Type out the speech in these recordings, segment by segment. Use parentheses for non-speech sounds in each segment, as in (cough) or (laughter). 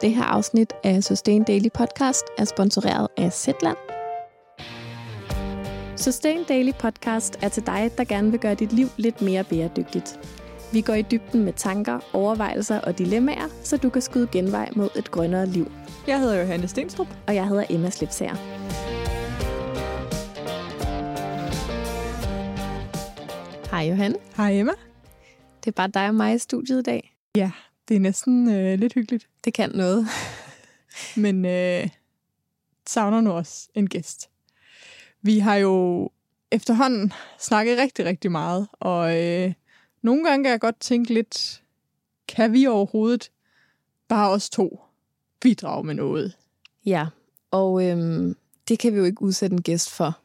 Det her afsnit af Sustain Daily Podcast er sponsoreret af Zetland. Sustain Daily Podcast er til dig, der gerne vil gøre dit liv lidt mere bæredygtigt. Vi går i dybden med tanker, overvejelser og dilemmaer, så du kan skyde genvej mod et grønnere liv. Jeg hedder Johanne Stenstrup. Og jeg hedder Emma Slipsager. Hej Johanne. Hej Emma. Det er bare dig og mig i studiet i dag. Ja. Det er næsten øh, lidt hyggeligt. Det kan noget. (laughs) Men øh, savner nu også en gæst. Vi har jo efterhånden snakket rigtig, rigtig meget, og øh, nogle gange kan jeg godt tænke lidt, kan vi overhovedet bare os to bidrage med noget? Ja, og øhm, det kan vi jo ikke udsætte en gæst for,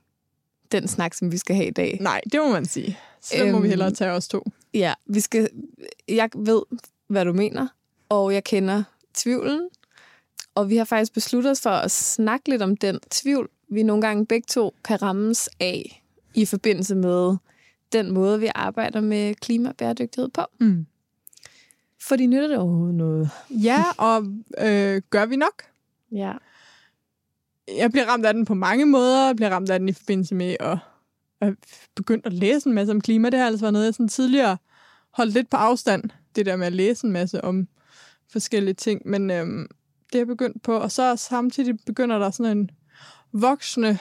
den snak, som vi skal have i dag. Nej, det må man sige. Så øhm, må vi øhm, hellere tage os to. Ja, vi skal, jeg ved hvad du mener, og jeg kender tvivlen. Og vi har faktisk besluttet os for at snakke lidt om den tvivl, vi nogle gange begge to kan rammes af i forbindelse med den måde, vi arbejder med klimabæredygtighed på. Mm. For de nytter det overhovedet noget. Ja, og øh, gør vi nok? Ja. Jeg bliver ramt af den på mange måder. Jeg bliver ramt af den i forbindelse med at, at begynde at læse en masse om klima. Det har altså været noget, jeg sådan tidligere øh, holdt lidt på afstand, det der med at læse en masse om forskellige ting, men øhm, det er jeg begyndt på. Og så samtidig begynder der sådan en voksende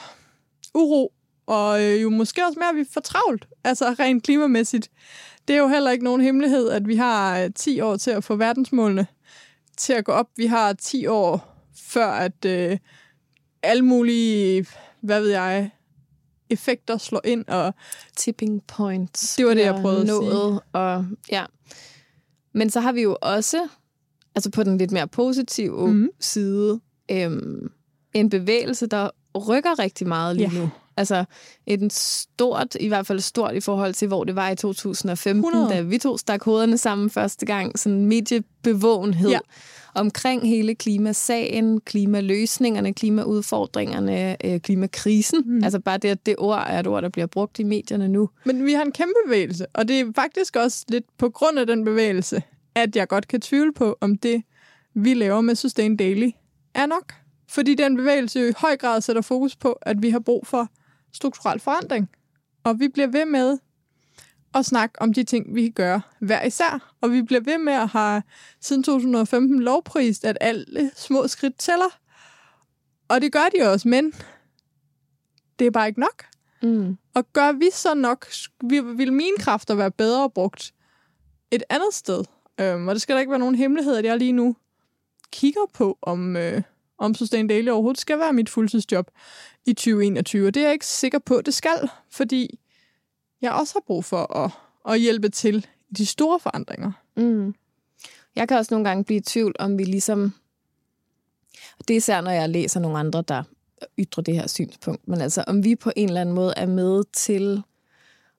uro, og øh, jo måske også mere, at vi får travlt, altså rent klimamæssigt. Det er jo heller ikke nogen hemmelighed, at vi har øh, 10 år til at få verdensmålene til at gå op. Vi har 10 år før, at øh, alle mulige, hvad ved jeg, effekter slår ind, og... Tipping points. Det var det, jeg prøvede nået, at sige. Og, ja. Men så har vi jo også, altså på den lidt mere positive mm. side, øhm, en bevægelse, der rykker rigtig meget lige ja. nu. Altså et stort, i hvert fald stort i forhold til, hvor det var i 2015, 100. da vi to stak hovederne sammen første gang. Sådan mediebevågenhed ja. omkring hele klimasagen, klimaløsningerne, klimaudfordringerne, øh, klimakrisen. Mm. Altså bare det, at det ord er et ord, der bliver brugt i medierne nu. Men vi har en kæmpe bevægelse, og det er faktisk også lidt på grund af den bevægelse, at jeg godt kan tvivle på, om det, vi laver med Sustain Daily, er nok. Fordi den bevægelse i høj grad sætter fokus på, at vi har brug for strukturel forandring. Og vi bliver ved med at snakke om de ting, vi kan gøre hver især. Og vi bliver ved med at have siden 2015 lovprist, at alle små skridt tæller. Og det gør de også, men det er bare ikke nok. Mm. Og gør vi så nok, vil mine kræfter være bedre brugt et andet sted? Øhm, og det skal da ikke være nogen hemmelighed, at jeg lige nu kigger på, om, øh, om Sustain Daily overhovedet skal være mit fuldtidsjob i 2021. Og det er jeg ikke sikker på, at det skal, fordi jeg også har brug for at, at hjælpe til i de store forandringer. Mm. Jeg kan også nogle gange blive i tvivl, om vi ligesom... Det er især, når jeg læser nogle andre, der ytrer det her synspunkt, men altså om vi på en eller anden måde er med til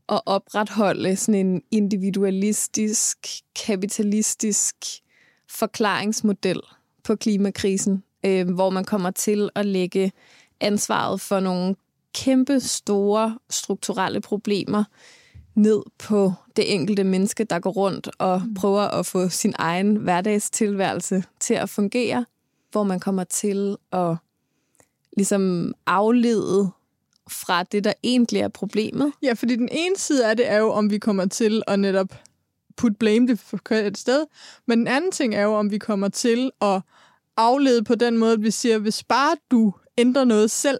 at opretholde sådan en individualistisk, kapitalistisk forklaringsmodel på klimakrisen, øh, hvor man kommer til at lægge ansvaret for nogle kæmpe store strukturelle problemer ned på det enkelte menneske, der går rundt og mm. prøver at få sin egen hverdagstilværelse til at fungere, hvor man kommer til at ligesom aflede fra det, der egentlig er problemet. Ja, fordi den ene side af det er jo, om vi kommer til at netop put blame det for et sted, men den anden ting er jo, om vi kommer til at aflede på den måde, at vi siger, hvis bare du ændrer noget selv,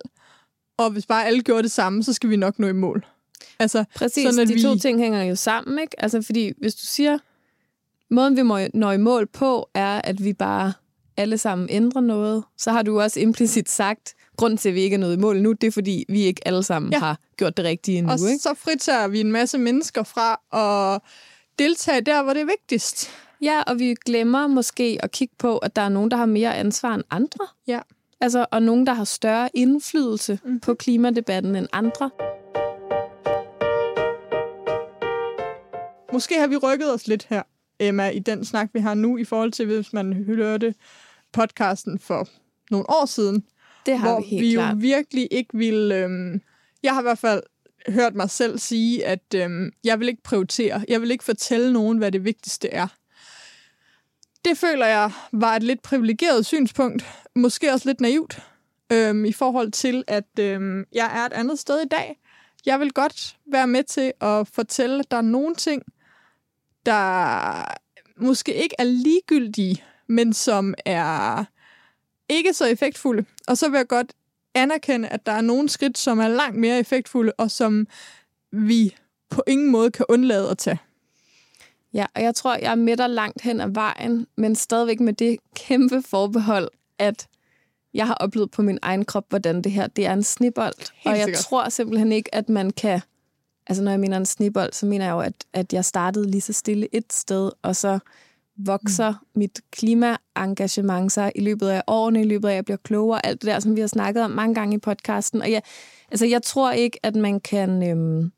og hvis bare alle gjorde det samme, så skal vi nok nå i mål. Altså, Præcis, sådan, at de vi... to ting hænger jo sammen, ikke? Altså, fordi hvis du siger, måden vi må nå i mål på, er, at vi bare alle sammen ændrer noget, så har du også implicit sagt, grund til, at vi ikke er nået i mål nu, det er, fordi vi ikke alle sammen ja. har gjort det rigtige endnu. Og ikke? så fritager vi en masse mennesker fra at deltage der, hvor det er vigtigst. Ja, og vi glemmer måske at kigge på, at der er nogen, der har mere ansvar end andre. Ja. Altså, og nogen, der har større indflydelse mm. på klimadebatten end andre. Måske har vi rykket os lidt her, Emma, i den snak, vi har nu, i forhold til, hvis man hørte podcasten for nogle år siden. Det har hvor vi helt vi jo klart. virkelig ikke ville... Øhm, jeg har i hvert fald hørt mig selv sige, at øhm, jeg vil ikke prioritere. Jeg vil ikke fortælle nogen, hvad det vigtigste er det føler jeg var et lidt privilegeret synspunkt. Måske også lidt naivt. Øhm, I forhold til, at øhm, jeg er et andet sted i dag. Jeg vil godt være med til at fortælle, at der er nogle ting, der måske ikke er ligegyldige, men som er ikke så effektfulde. Og så vil jeg godt anerkende, at der er nogle skridt, som er langt mere effektfulde, og som vi på ingen måde kan undlade at tage. Ja, og jeg tror, jeg er med dig langt hen ad vejen, men stadigvæk med det kæmpe forbehold, at jeg har oplevet på min egen krop, hvordan det her det er en snibbold. og jeg sikkert. tror simpelthen ikke, at man kan... Altså, når jeg mener en snibbold, så mener jeg jo, at, at jeg startede lige så stille et sted, og så vokser mm. mit klimaengagement sig i løbet af årene, i løbet af, at jeg bliver klogere, alt det der, som vi har snakket om mange gange i podcasten. Og jeg, altså, jeg tror ikke, at man kan øhm,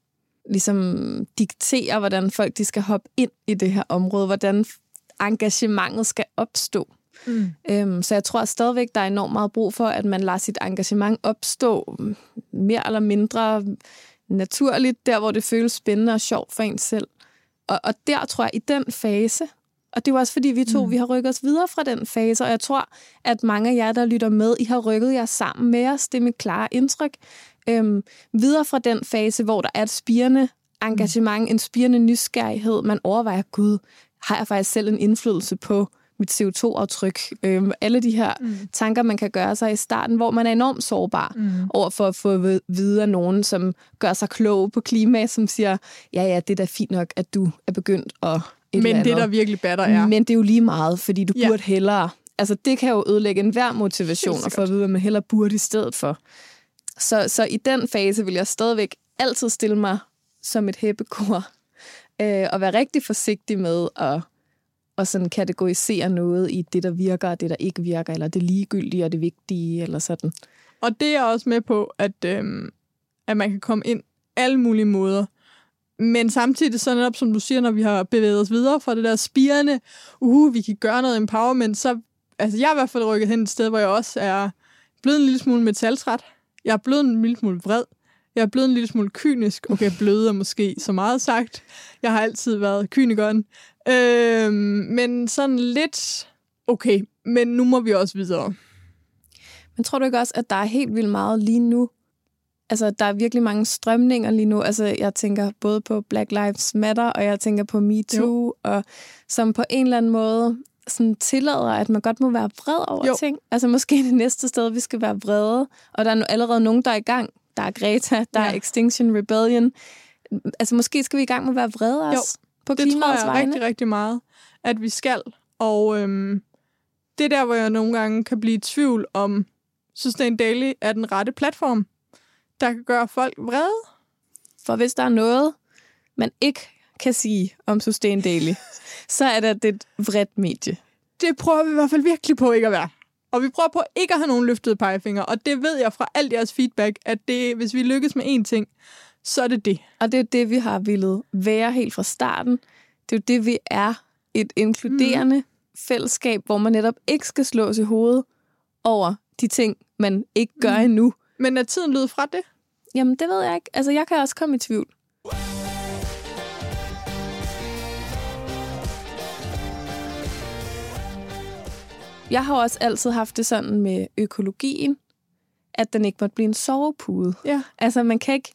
ligesom diktere, hvordan folk de skal hoppe ind i det her område, hvordan engagementet skal opstå. Mm. Øhm, så jeg tror stadigvæk, der er enormt meget brug for, at man lader sit engagement opstå mere eller mindre naturligt, der hvor det føles spændende og sjovt for en selv. Og, og der tror jeg, i den fase, og det er jo også fordi, vi to mm. vi har rykket os videre fra den fase, og jeg tror, at mange af jer, der lytter med, I har rykket jer sammen med os. Det er mit klare indtryk. Øhm, videre fra den fase, hvor der er et spirende engagement, en spirende nysgerrighed. Man overvejer, gud, har jeg faktisk selv en indflydelse på mit CO2-aftryk? Øhm, alle de her mm. tanker, man kan gøre sig i starten, hvor man er enormt sårbar mm. over for at få at vide af nogen, som gør sig klog på klima, som siger, ja, ja, det er da fint nok, at du er begyndt at... et Men det, andet. der virkelig batter, er... Men det er jo lige meget, fordi du Ja. burde hellere... Altså, det kan jo ødelægge enhver motivation at få at vide, hvad man hellere burde i stedet for. Så, så i den fase vil jeg stadigvæk altid stille mig som et hæppekor øh, og være rigtig forsigtig med at og sådan kategorisere noget i det, der virker, og det, der ikke virker, eller det ligegyldige og det vigtige, eller sådan. Og det er jeg også med på, at, øh, at man kan komme ind alle mulige måder. Men samtidig, så netop som du siger, når vi har bevæget os videre fra det der spirende, uh, vi kan gøre noget empowerment, så altså jeg er i hvert fald rykket hen et sted, hvor jeg også er blevet en lille smule metaltræt. Jeg er blevet en lille smule vred. Jeg er blevet en lille smule kynisk. Okay, blød er måske så meget sagt. Jeg har altid været kynikeren. Øhm, men sådan lidt, okay, men nu må vi også videre. Men tror du ikke også, at der er helt vildt meget lige nu? Altså, der er virkelig mange strømninger lige nu. Altså, jeg tænker både på Black Lives Matter, og jeg tænker på MeToo, og som på en eller anden måde sådan tillader, at man godt må være vred over Jo. ting. Altså, måske (laughs) det næste sted, vi skal være vrede. Og der er nu allerede nogen, der er i gang. Der er Greta, der Ja. er Extinction Rebellion. Altså, måske skal vi i gang med at være vrede også på Det tror klimaets jeg vegne. rigtig, rigtig meget, at vi skal. Og øhm, det er der, hvor jeg nogle gange kan blive i tvivl om Sustain Daily er den rette platform, der kan gøre folk vrede. For hvis der er noget, man ikke kan sige om Sustain Daily, (laughs) så er det, at det er et vredt medie. Det prøver vi i hvert fald virkelig på ikke at være. Og vi prøver på ikke at have nogen løftede pegefinger. Og det ved jeg fra alt jeres feedback, at det, hvis vi lykkes med én ting, så er det det. Og det er det, vi har ville være helt fra starten. Det er jo det, vi er. Et inkluderende mm. fællesskab, hvor man netop ikke skal slås i hovedet over de ting, man ikke gør mm. endnu. Men er tiden lød fra det? Jamen, det ved jeg ikke. Altså, jeg kan også komme i tvivl. Jeg har også altid haft det sådan med økologien, at den ikke måtte blive en sovepude. Ja. Altså, man kan ikke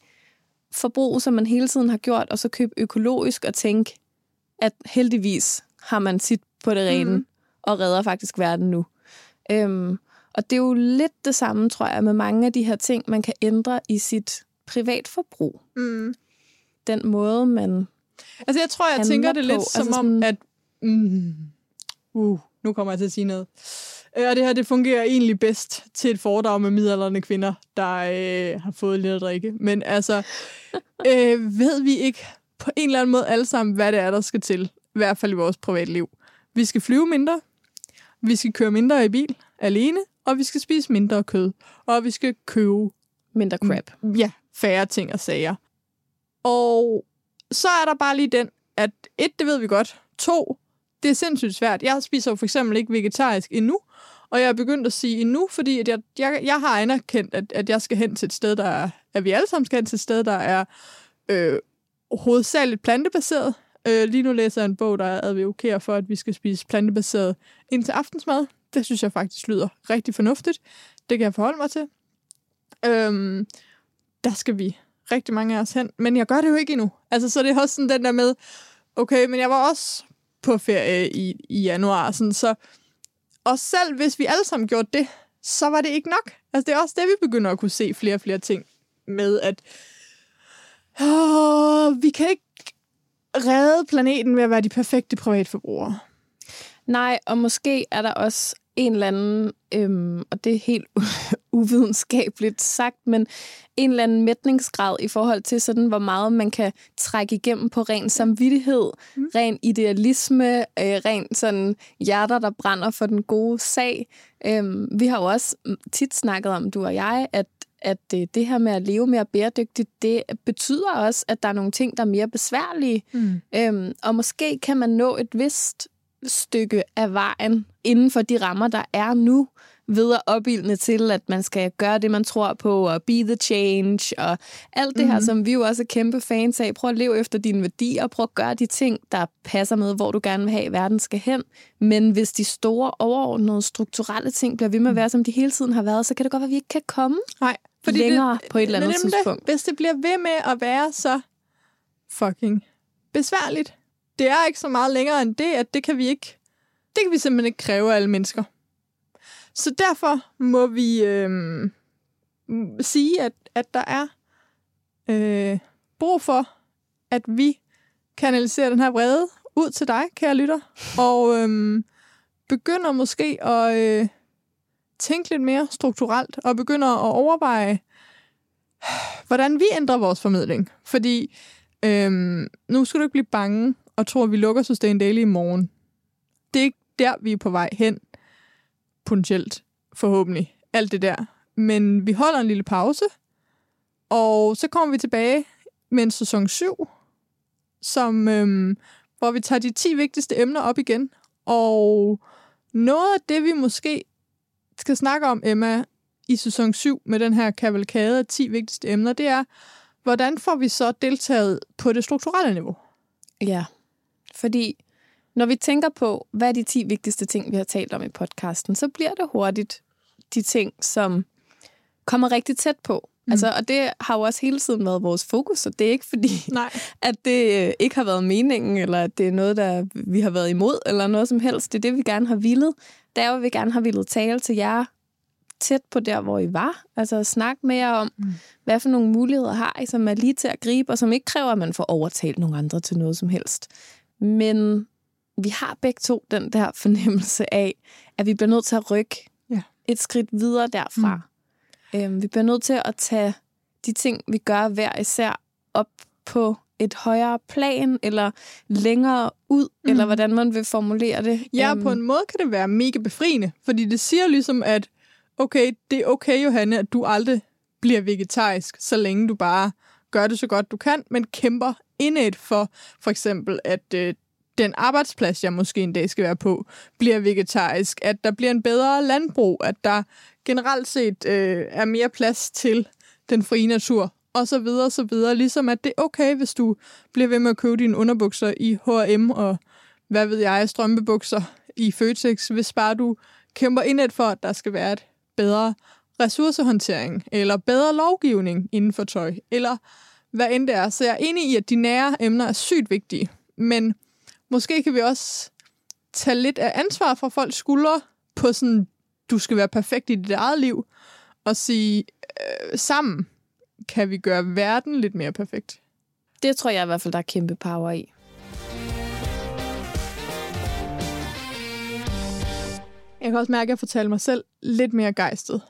forbruge, som man hele tiden har gjort, og så købe økologisk og tænke, at heldigvis har man sit på det rene, mm. og redder faktisk verden nu. Øhm, og det er jo lidt det samme, tror jeg, med mange af de her ting, man kan ændre i sit privatforbrug. Mm. Den måde, man... Altså, jeg tror, jeg tænker det på. lidt Altså som om, sådan- at... Mm, uh, nu kommer jeg til at sige noget. Øh, Og det her, det fungerer egentlig bedst til et foredrag med midaldrende kvinder, der øh, har fået lidt at drikke. Men altså, (laughs) øh, ved vi ikke på en eller anden måde alle sammen, hvad det er, der skal til. I hvert fald i vores privatliv. Vi skal flyve mindre. Vi skal køre mindre i bil alene. Og vi skal spise mindre kød. Og vi skal købe Mindre crap. ja, færre ting og sager. Og så er der bare lige den, at et, det ved vi godt. To, det er sindssygt svært. Jeg spiser jo for eksempel ikke vegetarisk endnu, og jeg er begyndt at sige endnu, fordi at jeg, jeg, jeg har anerkendt, at, at jeg skal hen til et sted, der er, at vi alle sammen skal hen til et sted, der er øh, hovedsageligt plantebaseret. Øh, lige nu læser jeg en bog, der advokerer for, at vi skal spise plantebaseret ind til aftensmad. Det synes jeg faktisk lyder rigtig fornuftigt. Det kan jeg forholde mig til. Øhm, der skal vi rigtig mange af os hen. Men jeg gør det jo ikke endnu. Altså, så det er også sådan den der med, okay, men jeg var også på ferie i, i januar, sådan, så og selv hvis vi alle sammen gjorde det, så var det ikke nok. Altså, det er også det, vi begynder at kunne se flere og flere ting med, at åh, vi kan ikke redde planeten ved at være de perfekte privatforbrugere. Nej, og måske er der også en eller anden, øhm, og det er helt (laughs) uvidenskabeligt sagt, men en eller anden mætningsgrad i forhold til sådan, hvor meget man kan trække igennem på ren samvittighed, mm. ren idealisme, øh, ren sådan hjerter, der brænder for den gode sag. Øhm, vi har jo også tit snakket om, du og jeg, at at det, det her med at leve mere bæredygtigt, det betyder også, at der er nogle ting, der er mere besværlige. Mm. Øhm, og måske kan man nå et vist stykke af vejen inden for de rammer, der er nu, ved at opildne til, at man skal gøre det, man tror på, og be the change, og alt det mm-hmm. her, mhm. som vi jo også er kæmpe fans af. Prøv at leve efter dine værdier, prøv at gøre de ting, der passer med, hvor du gerne vil have, at verden skal hen. Men hvis de store, overordnede, strukturelle ting bliver ved med at være, som de hele tiden har været, så kan det godt være, at vi ikke kan komme Nej, fordi længere det, på et eller andet tidspunkt. Det, hvis det bliver ved med at være så fucking besværligt, det er ikke så meget længere end det, at det kan vi ikke, det kan vi simpelthen ikke kræve af alle mennesker. Så derfor må vi øh, sige, at, at der er øh, brug for, at vi kanaliserer den her vrede ud til dig, kære lytter, og øh, begynder måske at øh, tænke lidt mere strukturelt, og begynder at overveje, hvordan vi ændrer vores formidling. Fordi øh, nu skal du ikke blive bange og tror, at vi lukker Sustain Daily i morgen. Det er ikke der, vi er på vej hen potentielt, forhåbentlig, alt det der. Men vi holder en lille pause, og så kommer vi tilbage med en sæson 7, som, øhm, hvor vi tager de 10 vigtigste emner op igen. Og noget af det, vi måske skal snakke om, Emma, i sæson 7 med den her kavalkade af 10 vigtigste emner, det er, hvordan får vi så deltaget på det strukturelle niveau? Ja, fordi når vi tænker på, hvad er de 10 vigtigste ting, vi har talt om i podcasten, så bliver det hurtigt de ting, som kommer rigtig tæt på. Mm. Altså, og det har jo også hele tiden været vores fokus, og det er ikke fordi, Nej. (laughs) at det øh, ikke har været meningen, eller at det er noget, der vi har været imod, eller noget som helst. Det er det, vi gerne har villet. Det er jo, vi gerne har villet tale til jer tæt på der, hvor I var. Altså snakke med jer om, mm. hvad for nogle muligheder har I, som er lige til at gribe, og som ikke kræver, at man får overtalt nogle andre til noget som helst. Men vi har begge to den der (laughs) fornemmelse af, at vi bliver nødt til at rykke ja. et skridt videre derfra. Mm. Øhm, vi bliver nødt til at tage de ting, vi gør hver især, op på et højere plan, eller længere ud, mm. eller hvordan man vil formulere det. Ja, øhm. på en måde kan det være mega befriende, fordi det siger ligesom, at okay, det er okay, Johanne, at du aldrig bliver vegetarisk, så længe du bare gør det så godt du kan, men kæmper indet for for eksempel, at øh, den arbejdsplads, jeg måske en dag skal være på, bliver vegetarisk, at der bliver en bedre landbrug, at der generelt set øh, er mere plads til den frie natur, og så videre, så videre. Ligesom at det er okay, hvis du bliver ved med at købe dine underbukser i H&M og hvad ved jeg, strømpebukser i Føtex, hvis bare du kæmper indet for, at der skal være et bedre ressourcehåndtering, eller bedre lovgivning inden for tøj, eller hvad end det er. Så jeg er enig i, at de nære emner er sygt vigtige, men måske kan vi også tage lidt af ansvar fra folks skuldre på sådan, du skal være perfekt i dit eget liv, og sige, øh, sammen kan vi gøre verden lidt mere perfekt. Det tror jeg i hvert fald, der er kæmpe power i. Jeg kan også mærke, at jeg fortæller mig selv lidt mere gejstet.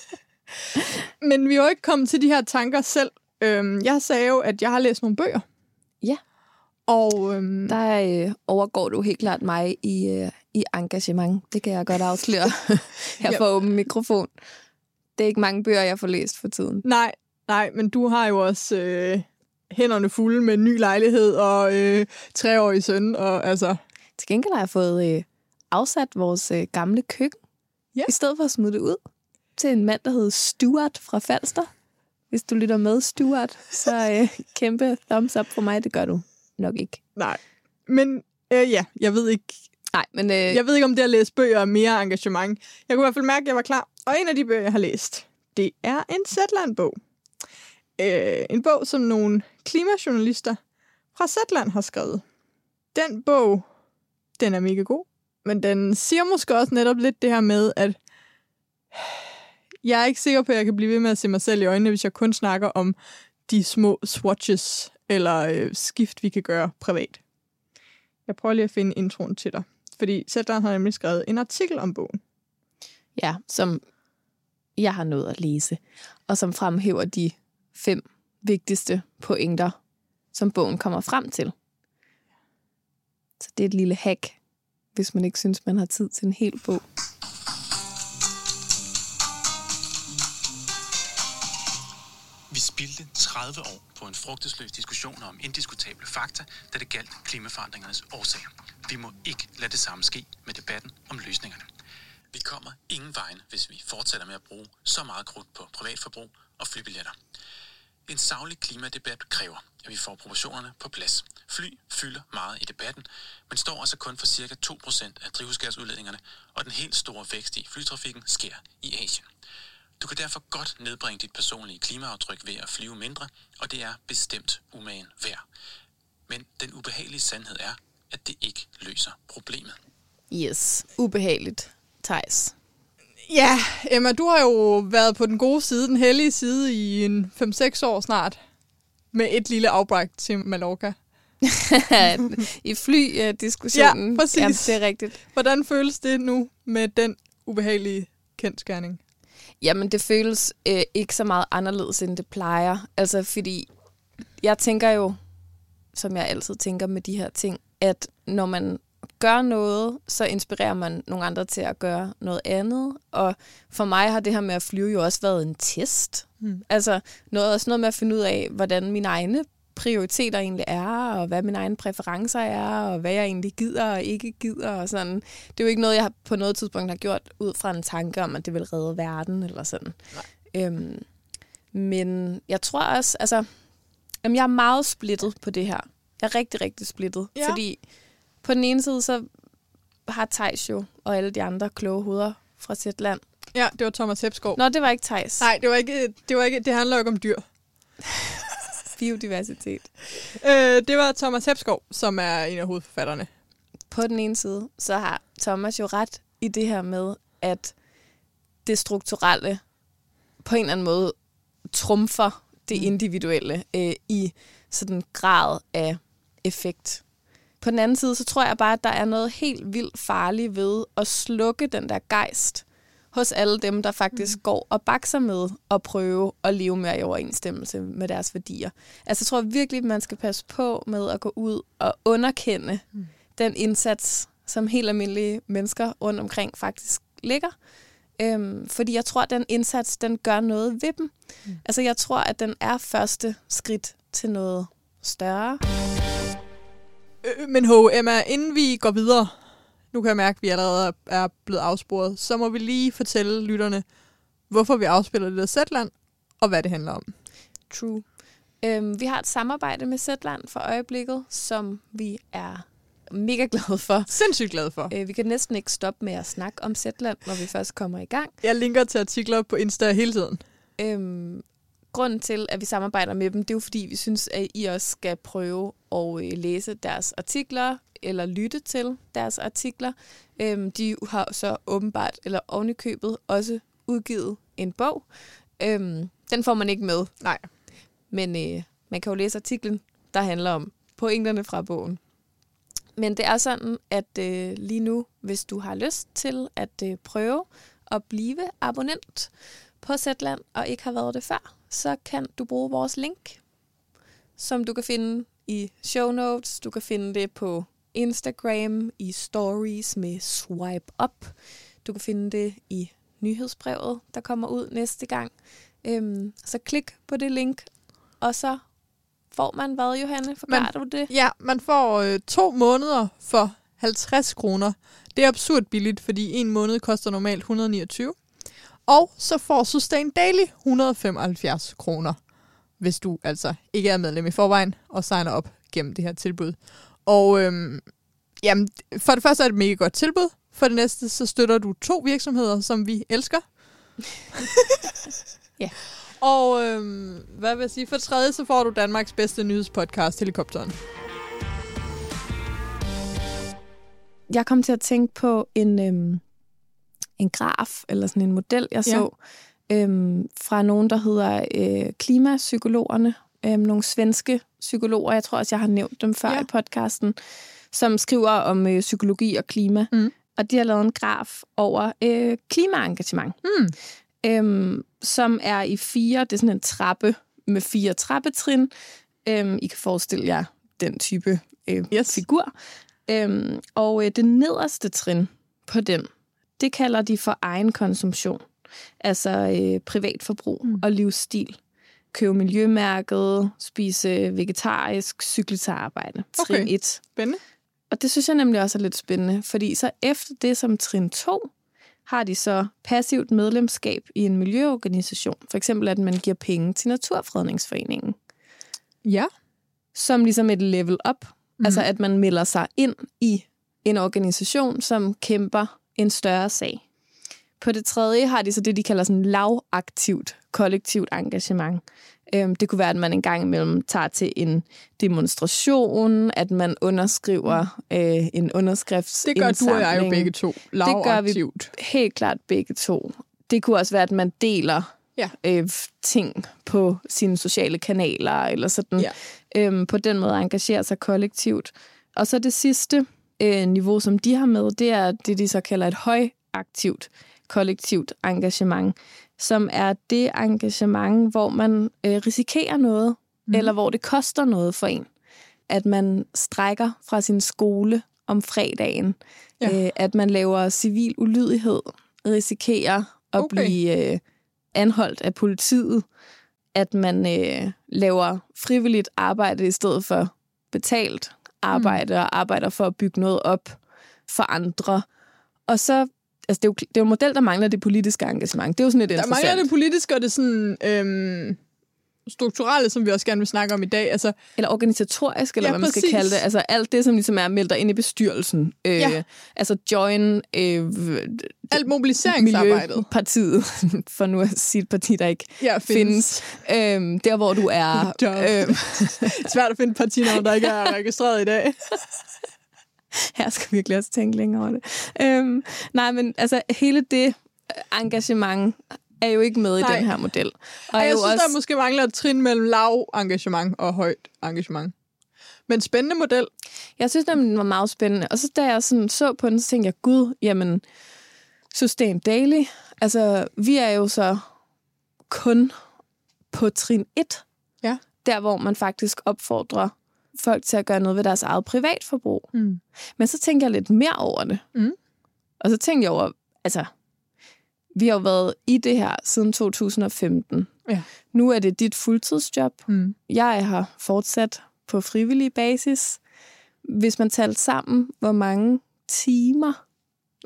(laughs) Men vi er jo ikke kommet til de her tanker selv. Øhm, jeg sagde jo, at jeg har læst nogle bøger. Ja. Og øhm, der øh, overgår du helt klart mig i, øh, i engagement. Det kan jeg godt afsløre (laughs) her for åben mikrofon. Det er ikke mange bøger, jeg får læst for tiden. Nej, nej, men du har jo også øh, hænderne fulde med ny lejlighed og øh, treårig søn. Og, altså... Til gengæld har jeg fået øh, afsat vores øh, gamle køkken, ja. i stedet for at smide det ud til en mand, der hedder Stuart fra Falster. Hvis du lytter med, Stuart, så øh, kæmpe thumbs up for mig, det gør du. nok ikke. Nej. Men øh, ja, jeg ved ikke, Nej, men øh, jeg ved ikke, om det at læse bøger er mere engagement. Jeg kunne i hvert fald mærke, at jeg var klar. Og en af de bøger, jeg har læst, det er en Zetland-bog. Øh, en bog, som nogle klimajournalister fra Zetland har skrevet. Den bog, den er mega god. Men den siger måske også netop lidt det her med, at jeg er ikke sikker på, at jeg kan blive ved med at se mig selv i øjnene, hvis jeg kun snakker om de små swatches eller øh, skift, vi kan gøre privat. Jeg prøver lige at finde introen til dig. Fordi Zetland har nemlig skrevet en artikel om bogen. ja, som jeg har nået at læse, og som fremhæver de fem vigtigste pointer, som bogen kommer frem til. Så det er et lille hack, hvis man ikke synes, man har tid til en hel bog. Vi spildte 30 år på en frugtesløs diskussion om indiskutable fakta, da det galt klimaforandringernes årsager. Vi må ikke lade det samme ske med debatten om løsningerne. Vi kommer ingen vejen, hvis vi fortsætter med at bruge så meget krudt på privatforbrug og flybilletter. En savlig klimadebat kræver, at vi får proportionerne på plads. Fly fylder meget i debatten, men står altså kun for ca. 2% af drivhusgasudledningerne, og den helt store vækst i flytrafikken sker i Asien. Du kan derfor godt nedbringe dit personlige klimaaftryk ved at flyve mindre, og det er bestemt umagen værd. Men den ubehagelige sandhed er, at det ikke løser problemet. Yes, ubehageligt. Thijs. Ja, Emma, du har jo været på den gode side, den hellige side i en 5-6 år snart. Med et lille afbræk til Mallorca. (laughs) I flydiskussionen. Ja, præcis. Ja, det er rigtigt. Hvordan føles det nu med den ubehagelige kendskærning? Jamen, det føles øh, ikke så meget anderledes, end det plejer. Altså, fordi jeg tænker jo, som jeg altid tænker med de her ting, at når man gør noget, så inspirerer man nogle andre til at gøre noget andet. Og for mig har det her med at flyve jo også været en test. Mm. Altså noget, også noget med at finde ud af, hvordan mine egne prioriteter egentlig er, og hvad mine egne præferencer er, og hvad jeg egentlig gider og ikke gider. Og sådan. Det er jo ikke noget, jeg på noget tidspunkt har gjort ud fra en tanke om, at det vil redde verden eller sådan. Øhm, men jeg tror også, altså, jamen, jeg er meget splittet på det her. Jeg er rigtig, rigtig splittet. Ja. Fordi på den ene side, så har Tejs jo og alle de andre kloge hoveder fra Zetland. Ja, det var Thomas Hepskov. Nå, det var ikke Tejs. Nej, det var ikke, det var ikke, det handler jo ikke om dyr. Biodiversitet. Øh, det var Thomas Hepskov, som er en af hovedforfatterne. På den ene side, så har Thomas jo ret i det her med, at det strukturelle på en eller anden måde trumfer det Mm. individuelle øh, i sådan en grad af effekt. På den anden side, så tror jeg bare, at der er noget helt vildt farligt ved at slukke den der gejst hos alle dem, der faktisk mm. går og bakser med at prøve at leve mere i overensstemmelse med deres værdier. Altså jeg tror virkelig, at man skal passe på med at gå ud og underkende mm. den indsats, som helt almindelige mennesker rundt omkring faktisk ligger. Øhm, fordi jeg tror, at den indsats, den gør noget ved dem. Mm. Altså jeg tror, at den er første skridt til noget større. Øh, men ho, Emma, inden vi går videre, nu kan jeg mærke, at vi allerede er blevet afsporet, så må vi lige fortælle lytterne, hvorfor vi afspiller det der Zetland, og hvad det handler om. True. Øhm, vi har et samarbejde med Zetland for øjeblikket, som vi er mega glade for. Sindssygt glad for. Øh, vi kan næsten ikke stoppe med at snakke om Zetland, når vi først kommer i gang. Jeg linker til artikler på Insta hele tiden. Øhm, grunden til, at vi samarbejder med dem, det er jo fordi, vi synes, at I også skal prøve at øh, læse deres artikler, eller lytte til deres artikler. Øhm, de har så åbenbart, eller ovenikøbet, også udgivet en bog. Øhm, den får man ikke med, Nej. men øh, man kan jo læse artiklen, der handler om pointerne fra bogen. Men det er sådan, at øh, lige nu, hvis du har lyst til at øh, prøve at blive abonnent på Zetland og ikke har været det før, så kan du bruge vores link, som du kan finde i show notes. Du kan finde det på Instagram i stories med swipe up. Du kan finde det i nyhedsbrevet, der kommer ud næste gang. Øhm, så klik på det link, og så får man hvad, Johanne? Forklarer du det? Ja, man får øh, to måneder for 50 kroner. Det er absurd billigt, fordi en måned koster normalt 129. Og så får Sustain Daily 175 kroner, hvis du altså ikke er medlem i forvejen og signer op gennem det her tilbud. Og øhm, jamen, for det første er det et mega godt tilbud. For det næste, så støtter du to virksomheder, som vi elsker. (laughs) Ja. Og øhm, hvad vil jeg sige? For det tredje, så får du Danmarks bedste nyhedspodcast, Helikopteren. Jeg kom til at tænke på en, øhm, en graf, eller sådan en model, jeg Ja. så, øhm, fra nogen, der hedder øh, Klimapsykologerne. Øhm, nogle svenske psykologer, jeg tror også, jeg har nævnt dem før Ja. ja. i podcasten, som skriver om øh, psykologi og klima. Mm. Og de har lavet en graf over øh, klimaengagement, Mm. øhm, som er i fire, det er sådan en trappe med fire trappetrin. Øhm, I kan forestille jer den type øh, Yes. figur. Øhm, og øh, det nederste trin på den, det kalder de for egen konsumtion. Altså øh, privatforbrug Mm. mm. og livsstil. Købe miljømærket, spise vegetarisk, cykle til arbejde. Trin Okay. 1. Spændende. Og det synes jeg nemlig også er lidt spændende, fordi så efter det som trin 2, har de så passivt medlemskab i en miljøorganisation. For eksempel at man giver penge til Naturfredningsforeningen Ja. som ligesom et level up. Mhm. Mm. Altså at man melder sig ind i en organisation, som kæmper en større sag. På det tredje har de så det, de kalder sådan lavaktivt kollektivt engagement. Øhm, det kunne være, at man en gang imellem tager til en demonstration, at man underskriver øh, en Det underskriftsindsamling. gør du og jeg jo begge to. gør vi. Lavaktivt. Helt klart begge to. Det kunne også være, at man deler Ja. øh, ting på sine sociale kanaler, eller sådan. Ja. Øhm, på den måde engagerer sig kollektivt. Og så det sidste øh, niveau, som de har med, det er det, de så kalder et højaktivt kollektivt engagement, som er det engagement, hvor man øh, risikerer noget, mm. eller hvor det koster noget for en. At man strækker fra sin skole om fredagen, Ja. øh, at man laver civil ulydighed, risikerer at okay. blive øh, anholdt af politiet, at man øh, laver frivilligt arbejde i stedet for betalt arbejde, og arbejder for at bygge noget op for andre. Og så, altså det er jo, det er jo en model, der mangler det politiske engagement. Det er jo sådan lidt Der interessant. mangler det politiske og det sådan, øhm, strukturelle, som vi også gerne vil snakke om i dag. Altså, Eller organisatorisk, eller Ja, hvad man skal præcis. kalde det. Altså alt det, som ligesom er meldt ind i bestyrelsen. Øh, Ja. Altså join øh, alt mobiliseringsarbejdet. Miljøpartiet, (laughs) for nu at sige et parti, der ikke Ja, findes. Øhm, der, hvor du er... (laughs) Øhm, (laughs) Svært at finde et partinavn, der ikke er registreret i dag. her skal vi virkelig også tænke længere over det. Øhm, nej, men altså hele det engagement er jo ikke med Nej. i den her model. Og er jeg jo synes, også, der måske mangler et trin mellem lav engagement og højt engagement. Men spændende model. Jeg synes nemlig, den var meget spændende. Og så da jeg sådan så på den, så tænkte jeg, gud, jamen, Sustain Daily, altså vi er jo så kun på trin 1. Ja. Der, hvor man faktisk opfordrer folk til at gøre noget ved deres eget privatforbrug. Mm. Men så tænkte jeg lidt mere over det. Mm. Og så tænkte jeg over, altså, vi har jo været i det her siden 2015. Ja. Nu er det dit fuldtidsjob. Mm. Jeg har fortsat på frivillig basis. Hvis man talte sammen, hvor mange timer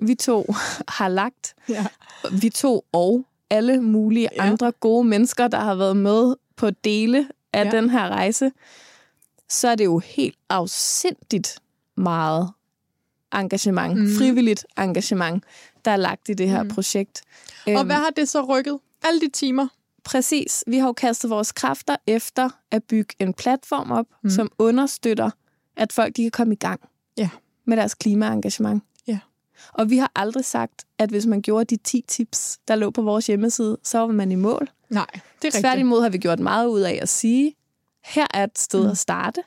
vi to (laughs) har lagt, Ja. vi to og alle mulige Ja. andre gode mennesker, der har været med på dele af Ja. den her rejse, så er det jo helt afsindigt meget engagement, mm. frivilligt engagement, der er lagt i det her Mm. projekt. Og Øhm, hvad har det så rykket? Alle de timer? Præcis. Vi har jo kastet vores kræfter efter at bygge en platform op, Mm. som understøtter, at folk de kan komme i gang Ja. med deres klimaengagement. Ja. Og vi har aldrig sagt, at hvis man gjorde de 10 tips, der lå på vores hjemmeside, så var man i mål. Nej, det er rigtigt. Tværtimod har vi gjort meget ud af at sige, her er et sted mm. at starte.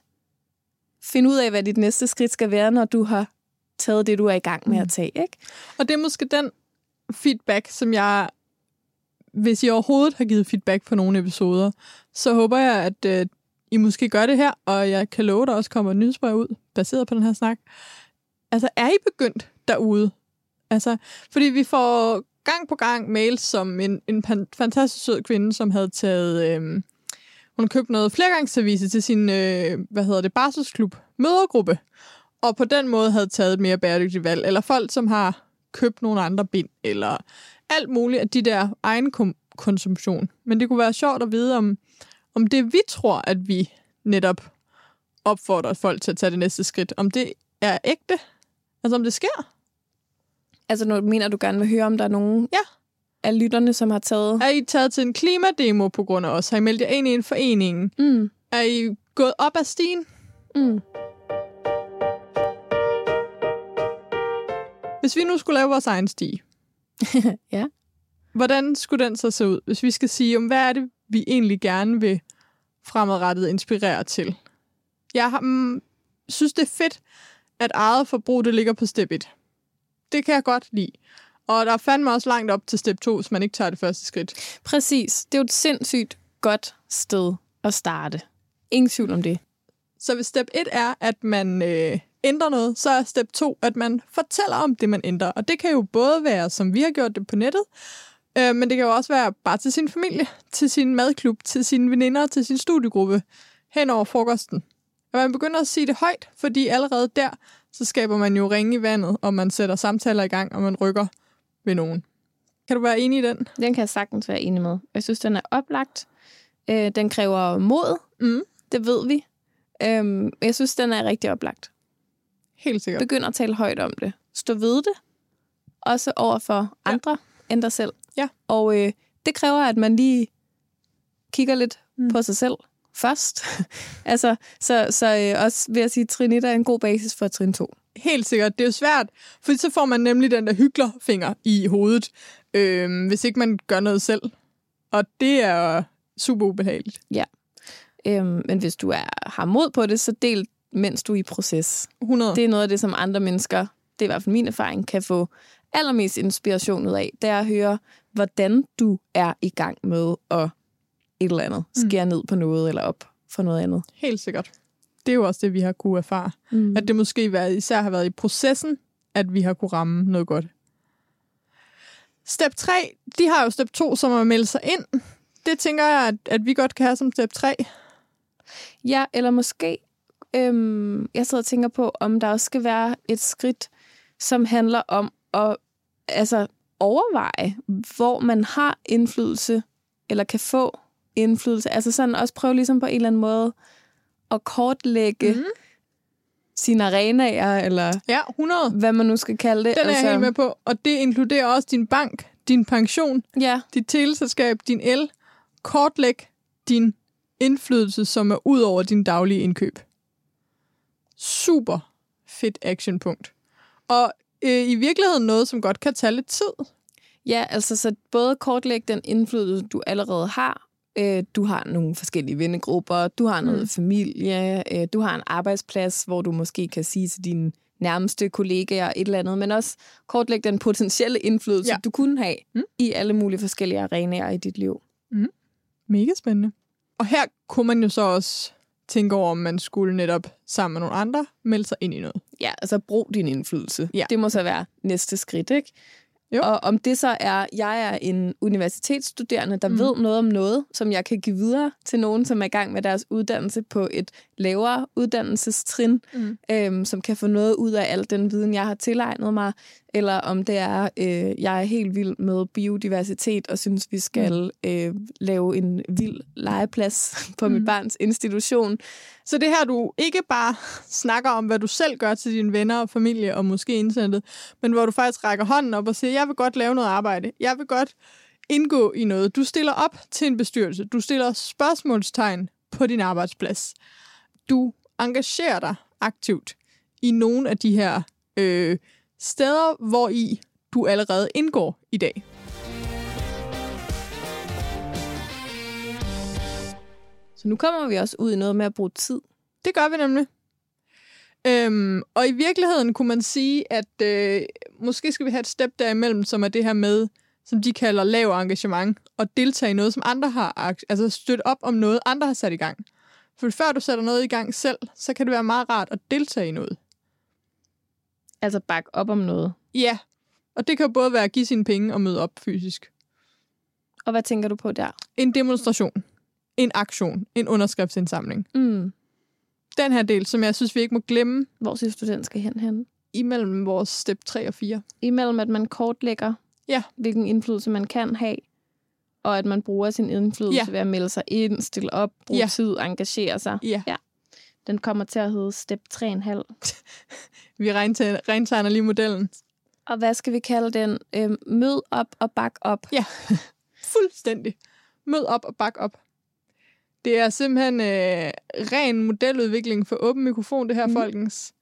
Find ud af, hvad dit næste skridt skal være, når du har taget det, du er i gang med Mm. at tage. Ikke? Og det er måske den feedback, som jeg, hvis I overhovedet har givet feedback på nogle episoder, så håber jeg, at øh, I måske gør det her, og jeg kan love, der også kommer et nyhedsbrev ud, baseret på den her snak. Altså, er I begyndt derude? Altså, fordi vi får gang på gang mails som en, en fantastisk sød kvinde, som havde taget... Øh, hun har købt noget flergangsservice til sin, øh, hvad hedder det, barselsklub mødergruppe, og på den måde havde taget et mere bæredygtigt valg. Eller folk, som har købt nogle andre bind, eller alt muligt af de der egen kom- konsumtion. Men det kunne være sjovt at vide, om, om det vi tror, at vi netop opfordrer folk til at tage det næste skridt. Om det er ægte, altså om det sker. Altså, nu mener du gerne vil høre, om der er nogen Ja. af lytterne, som har taget... Er I taget til en klimademo på grund af os? Har I meldt jer ind i en forening? Mm, Er I gået op ad stigen? mm. Hvis vi nu skulle lave vores egen stige, (laughs) Ja. hvordan skulle den så se ud? Hvis vi skal sige, om hvad er det, vi egentlig gerne vil fremadrettet inspirere til? Jeg har, mm, synes, det er fedt, at eget forbrug det ligger på step 1. Det kan jeg godt lide. Og der er fandme også langt op til step 2, hvis man ikke tager det første skridt. Præcis. Det er jo et sindssygt godt sted at starte. Ingen tvivl om det. Så hvis step 1 er, at man øh, ændrer noget, så er step 2, at man fortæller om det, man ændrer. Og det kan jo både være, som vi har gjort det på nettet, øh, men det kan jo også være bare til sin familie, til sin madklub, til sine veninder, til sin studiegruppe, hen over frokosten. Og man begynder at sige det højt, fordi allerede der, så skaber man jo ringe i vandet, og man sætter samtaler i gang, og man rykker ved nogen. Kan du være enig i den? Den kan jeg sagtens være enig med. Jeg synes, den er oplagt. Øh, den kræver mod. Mm. Det ved vi. Øhm, jeg synes, den er rigtig oplagt. Helt sikkert. Begynd at tale højt om det. Stå ved det. Også over for andre ja. end dig selv. Ja. Og øh, det kræver, at man lige kigger lidt Mm. på sig selv først. (laughs) altså, så, så øh, også vil jeg sige, at trin 1 er en god basis for trin 2. Helt sikkert. Det er jo svært, for så får man nemlig den der hyklerfinger i hovedet, øh, hvis ikke man gør noget selv. Og det er super ubehageligt. Øhm, men hvis du er, har mod på det, så del, mens du er i proces. 100. Det er noget af det, som andre mennesker, det er i hvert fald min erfaring, kan få allermest inspiration ud af. Det er at høre, hvordan du er i gang med at et eller andet. Skære ned på noget eller op for noget andet. Helt sikkert. Det er jo også det, vi har kunne erfare. Mm. At det måske især har været i processen, at vi har kunne ramme noget godt. Step 3, de har jo step 2, som er at melde sig ind. Det tænker jeg, at, at vi godt kan have som step 3. Ja, eller måske, øhm, jeg sidder og tænker på, om der også skal være et skridt, som handler om at altså, overveje, hvor man har indflydelse, eller kan få indflydelse. Altså sådan også prøve ligesom på en eller anden måde at kortlægge mm. sine arenaer, eller Ja, 100. hvad man nu skal kalde det. Den er jeg altså, helt med på. Og det inkluderer også din bank, din pension, Ja, dit teleselskab, din el. Kortlæg din indflydelse, som er ud over din daglige indkøb. Super fedt actionpunkt. Og øh, i virkeligheden noget, som godt kan tage lidt tid. Ja, altså så både kortlægge den indflydelse, du allerede har. Øh, du har nogle forskellige vennegrupper, du har noget Mm. mm. familie, øh, du har en arbejdsplads, hvor du måske kan sige til dine nærmeste kollegaer et eller andet, men også kortlægge den potentielle indflydelse, Ja. du kunne have Mm. mm. i alle mulige forskellige arenaer i dit liv. Mega spændende. Og her kunne man jo så også tænke over, om man skulle netop sammen med nogle andre melde sig ind i noget. Ja, altså brug din indflydelse. Ja. Det må så være næste skridt, ikke? Jo. Og om det så er, jeg er en universitetsstuderende, der Mm. ved noget om noget, som jeg kan give videre til nogen, som er i gang med deres uddannelse på et lavere uddannelsestrin, Mm. øhm, som kan få noget ud af al den viden, jeg har tilegnet mig, eller om det er, øh, jeg er helt vild med biodiversitet og synes, vi skal øh, lave en vild legeplads (laughs) på mm. Mm. mit barns institution. Så det her, du ikke bare snakker om, hvad du selv gør til dine venner og familie og måske internettet, men hvor du faktisk rækker hånden op og siger, jeg vil godt lave noget arbejde. Jeg vil godt indgå i noget. Du stiller op til en bestyrelse. Du stiller spørgsmålstegn på din arbejdsplads. Du engagerer dig aktivt i nogle af de her øh, steder, hvor i du allerede indgår i dag. Så nu kommer vi også ud i noget med at bruge tid. Det gør vi nemlig. Øhm, og i virkeligheden kunne man sige, at øh, måske skal vi have et step derimellem, som er det her med, som de kalder lav engagement, og deltage i noget, som andre har, altså støtte op om noget, andre har sat i gang. For før du sætter noget i gang selv, så kan det være meget rart at deltage i noget. Altså bakke op om noget. Ja, og det kan jo både være at give sine penge og møde op fysisk. Og hvad tænker du på der? En demonstration, en aktion, en underskriftsindsamling. Mm. Den her del, som jeg synes, vi ikke må glemme Hvor synes du, den skal hen hen? imellem vores step 3 og 4. Imellem at man kortlægger, Ja. hvilken indflydelse man kan have, og at man bruger sin indflydelse Ja. ved at melde sig ind, stille op, bruge Ja. tid, engagere sig. Ja. Ja. Den kommer til at hedde step 3,5. (laughs) Vi regntegner lige modellen. Og hvad skal vi kalde den? Øhm, mød op og bak op. Ja, (laughs) fuldstændig. Mød op og bak op. Det er simpelthen øh, ren modeludvikling for åben mikrofon, det her, mm. folkens.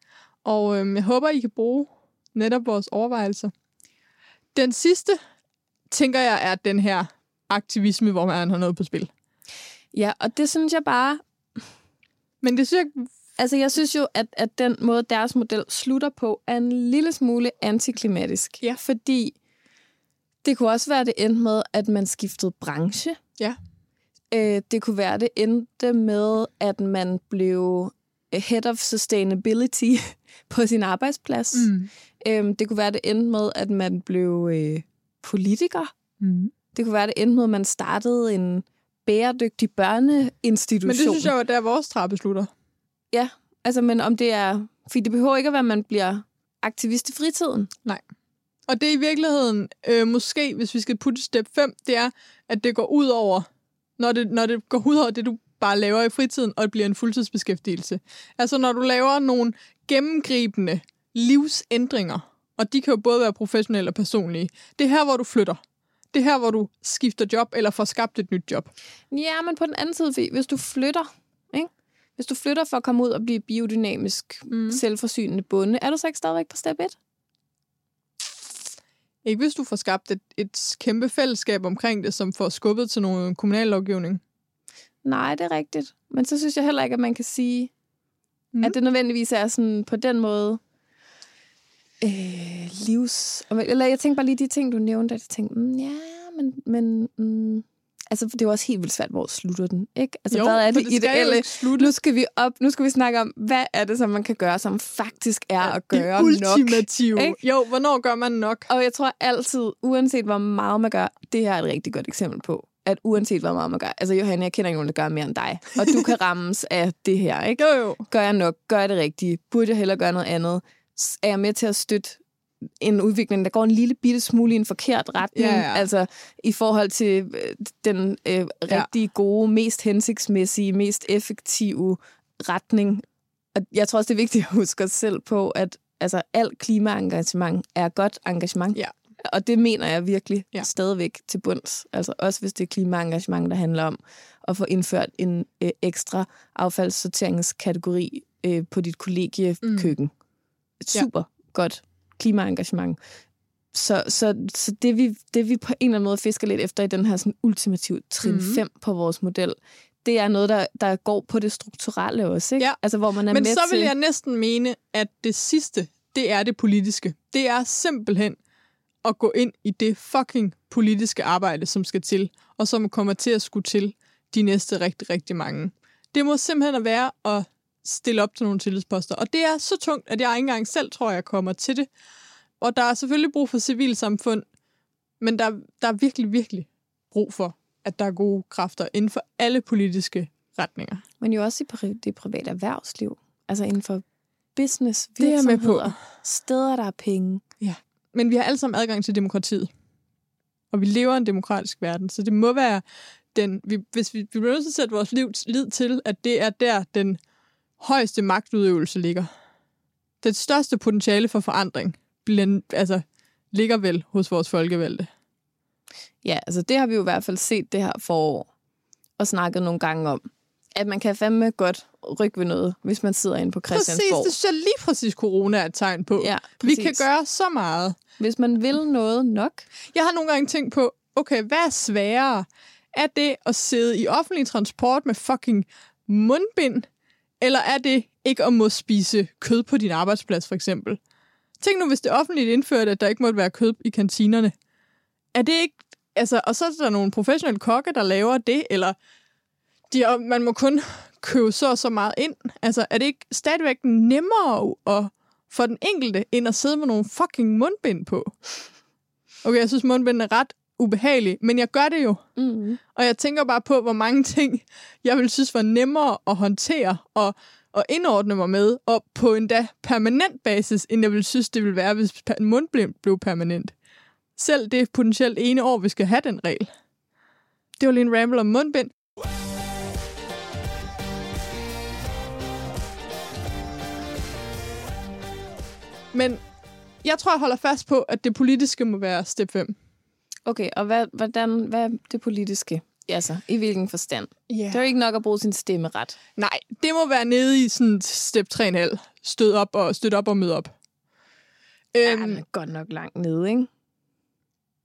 Og øh, jeg håber, I kan bruge netop vores overvejelser. Den sidste, tænker jeg, er den her aktivisme, hvor man har noget på spil. Ja, og det synes jeg bare... Men det synes jeg... Altså, jeg synes jo, at, at den måde, deres model slutter på, er en lille smule antiklimatisk. Ja. Fordi det kunne også være, det endte med, at man skiftede branche. Ja. Øh, det kunne være, det endte med, at man blev head of sustainability (laughs) på sin arbejdsplads. Mm. Øh, det kunne være, det endte med, at man blev øh, politiker. Mm. Det kunne være, det endte med, at man startede en bæredygtig børneinstitution. Men det synes jeg jo, der vores trappe slutter. Ja, altså, men om det er... Fordi det behøver ikke at være, at man bliver aktivist i fritiden. Nej. Og det er i virkeligheden, øh, måske, hvis vi skal putte step 5, det er, at det går ud over, når det, når det går ud over det, du bare laver i fritiden, og det bliver en fuldtidsbeskæftigelse. Altså, når du laver nogle gennemgribende livsændringer, og de kan jo både være professionelle og personlige, det er her, hvor du flytter. Det er her, hvor du skifter job, eller får skabt et nyt job. Ja, men på den anden side, hvis du flytter, ikke? Hvis du flytter for at komme ud og blive biodynamisk, mm. selvforsynende bonde, er du så ikke stadigvæk på step 1? Ikke hvis du får skabt et, et kæmpe fællesskab omkring det, som får skubbet til nogle kommunal lovgivning. Nej, det er rigtigt. Men så synes jeg heller ikke, at man kan sige, mm. at det nødvendigvis er sådan på den måde øh, livs... Eller jeg tænker bare lige de ting, du nævnte, at jeg tænkte, mm, ja, men... men mm, altså, det er jo også helt vildt svært, hvor slutter den, ikke? Altså, Jo, hvad er det, det ideelle? Nu skal vi op, nu skal vi snakke om, hvad er det, som man kan gøre, som faktisk er at gøre det nok? ultimative. ikke? Jo, hvornår gør man nok? Og jeg tror altid, uanset hvor meget man gør, det her er et rigtig godt eksempel på, at uanset hvor meget man gør, altså Johanne, jeg kender ikke nogen, der gør mere end dig, og du kan (laughs) rammes af det her, ikke? Jo, jo. Gør jeg nok? Gør jeg det rigtige? Burde jeg hellere gøre noget andet? Er jeg med til at støtte en udvikling, der går en lille bitte smule i en forkert retning? Ja, ja. Altså i forhold til øh, den øh, rigtig gode, mest hensigtsmæssige, mest effektive retning. Og jeg tror også, det er vigtigt at huske os selv på, at altså, alt klimaengagement er godt engagement. Ja. Og det mener jeg virkelig Ja. ja. stadigvæk til bunds. Altså også hvis det er klimaengagement, der handler om at få indført en øh, ekstra affaldssorteringskategori øh, på dit kollegiekøkken. Mm. Super ja. godt klimaengagement. Så, så, så det, vi, det vi på en eller anden måde fisker lidt efter i den her sådan ultimative trin Mhm. 5 på vores model, det er noget, der, der går på det strukturelle også. Ikke? Ja. Altså hvor man er Men med så vil til... jeg næsten mene, at det sidste, det er det politiske. Det er simpelthen at gå ind i det fucking politiske arbejde, som skal til, og som kommer til at skulle til de næste rigtig, rigtig mange. Det må simpelthen være at stille op til nogle tillidsposter. Og det er så tungt, at jeg ikke engang selv tror, jeg kommer til det. Og der er selvfølgelig brug for civilsamfund, men der, der er virkelig, virkelig brug for, at der er gode kræfter inden for alle politiske retninger. Men jo også i det private erhvervsliv. Altså inden for business, Det er med på. virksomheder, steder, der er penge. Men vi har alle sammen adgang til demokratiet. Og vi lever i en demokratisk verden, så det må være den... Vi, hvis vi, vi bliver nødt til at sætte vores liv, lid til, at det er der, den højeste magtudøvelse ligger. Det største potentiale for forandring bliver, altså, ligger vel hos vores folkevalgte. Ja, altså det har vi jo i hvert fald set det her forår og snakket nogle gange om. At man kan fandme godt rykke ved noget, hvis man sidder inde på Præcis, Christiansborg. det synes jeg lige præcis corona er et tegn på. Ja, vi præcis. kan gøre så meget. Hvis man vil noget nok. Jeg har nogle gange tænkt på, okay, hvad er sværere? Er det at sidde i offentlig transport med fucking mundbind? Eller er det ikke at må spise kød på din arbejdsplads, for eksempel? Tænk nu, hvis det offentligt indførte, at der ikke måtte være kød i kantinerne. Er det ikke... Altså, og så er der nogle professionelle kokke, der laver det, eller de, man må kun købe så og så meget ind. Altså, er det ikke stadigvæk nemmere at, for den enkelte, end at sidde med nogle fucking mundbind på? Okay, jeg synes, mundbind er ret ubehagelig, men jeg gør det jo. Mm. Og jeg tænker bare på, hvor mange ting, jeg vil synes var nemmere at håndtere og, og indordne mig med, og på en da permanent basis, end jeg ville synes, det ville være, hvis en mundblind blev permanent. Selv det potentielt ene år, vi skal have den regel. Det var lige en ramble om mundbind. Men jeg tror, jeg holder fast på, at det politiske må være step 5. Okay, og hvad, hvordan, hvad er det politiske? Altså, i hvilken forstand? Yeah. Det er jo ikke nok at bruge sin stemmeret. Nej, det må være nede i sådan step 3,5. Stød op og støt op og mød op. Ja, Øhm, er godt nok langt nede, ikke?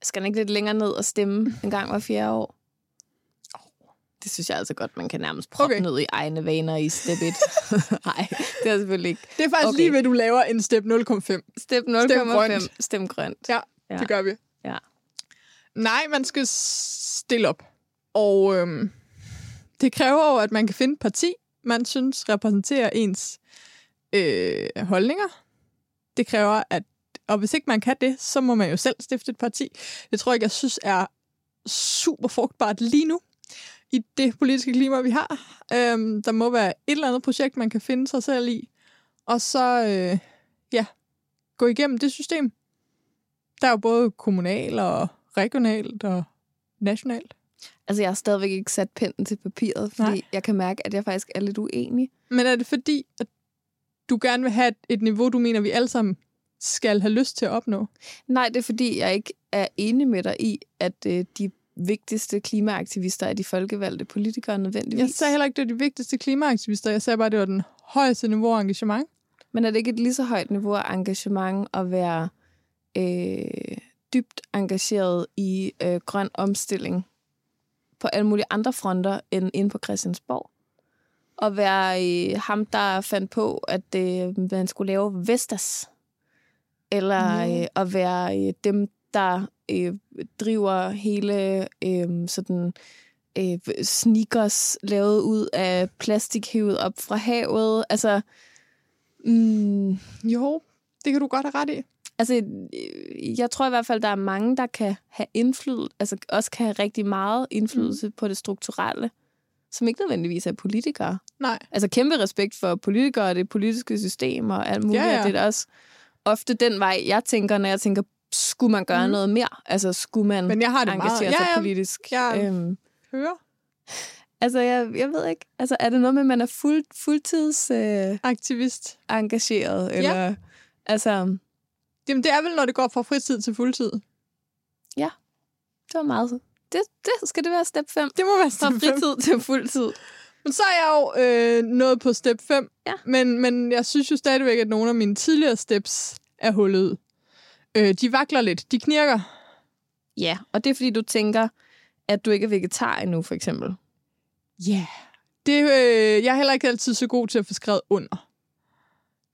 Skal den ikke lidt længere ned og stemme en gang hver fjerde år? Det synes jeg altså godt, man kan nærmest proppe Okay. ned i egne vaner i step 1. (laughs) Nej, det er selvfølgelig ikke. det er faktisk okay. Lige ved, du laver en step 0,5. Step 0,5. grønt. Stem grønt. Ja, Ja. det gør vi. Ja. Nej, man skal stille op. Og øhm, det kræver jo, at man kan finde et parti, man synes repræsenterer ens øh, holdninger. Det kræver, at og hvis ikke man kan det, så må man jo selv stifte et parti. Det tror jeg ikke, jeg synes er super frugtbart lige nu i det politiske klima, vi har. Øhm, der må være et eller andet projekt, man kan finde sig selv i. Og så, øh, ja, gå igennem det system. Der er jo både kommunal og regionalt og nationalt. Altså, jeg har stadigvæk ikke sat pinden til papiret, fordi Nej. Jeg kan mærke, at jeg faktisk er lidt uenig. Men er det fordi, at du gerne vil have et, niveau, du mener, vi alle sammen skal have lyst til at opnå? Nej, det er fordi, jeg ikke er enig med dig i, at øh, de vigtigste klimaaktivister er de folkevalgte politikere nødvendigvis. Jeg sagde heller ikke, det er de vigtigste klimaaktivister. Jeg sagde bare, det var den højeste niveau af engagement. Men er det ikke et lige så højt niveau af engagement at være øh, dybt engageret i øh, grøn omstilling på alle mulige andre fronter end inde på Christiansborg? At være øh, ham, der fandt på, at øh, man skulle lave Vestas? Eller Jo. øh, at være øh, dem, der øh, driver hele øh, sådan øh, sneakers lavet ud af plastik hævet op fra havet? Altså, mm, Jo, det kan du godt have ret i. Altså, øh, jeg tror i hvert fald, der er mange, der kan have indflydelse, altså også kan have rigtig meget indflydelse mm. på det strukturelle, som ikke nødvendigvis er politikere. Nej. Altså kæmpe respekt for politikere og det politiske system og alt muligt. Ja, ja. Ja, ja. Det er også ofte den vej, jeg tænker, når jeg tænker, skulle man gøre mm. noget mere? Altså, skulle man Men jeg har det meget. engagere Ja, sig ja. politisk? Jeg Øhm, hører. altså, jeg, jeg ved ikke. Altså, er det noget med, at man er fuld, fuldtids øh, Aktivist. engageret? Eller, altså, Jamen, det er vel, når det går fra fritid til fuldtid. det var meget... Det, det skal det være step 5. Det må være Fra step 5. fritid til fuldtid. Men så er jeg jo øh, nået på step 5. Ja. Men, men jeg synes jo stadigvæk, at nogle af mine tidligere steps er hullet ud. Øh, de vakler lidt. De knirker. Ja, og det er fordi, du tænker, at du ikke er vegetar endnu, for eksempel. Ja. Yeah. Det, øh, jeg er heller ikke altid så god til at få skrevet under.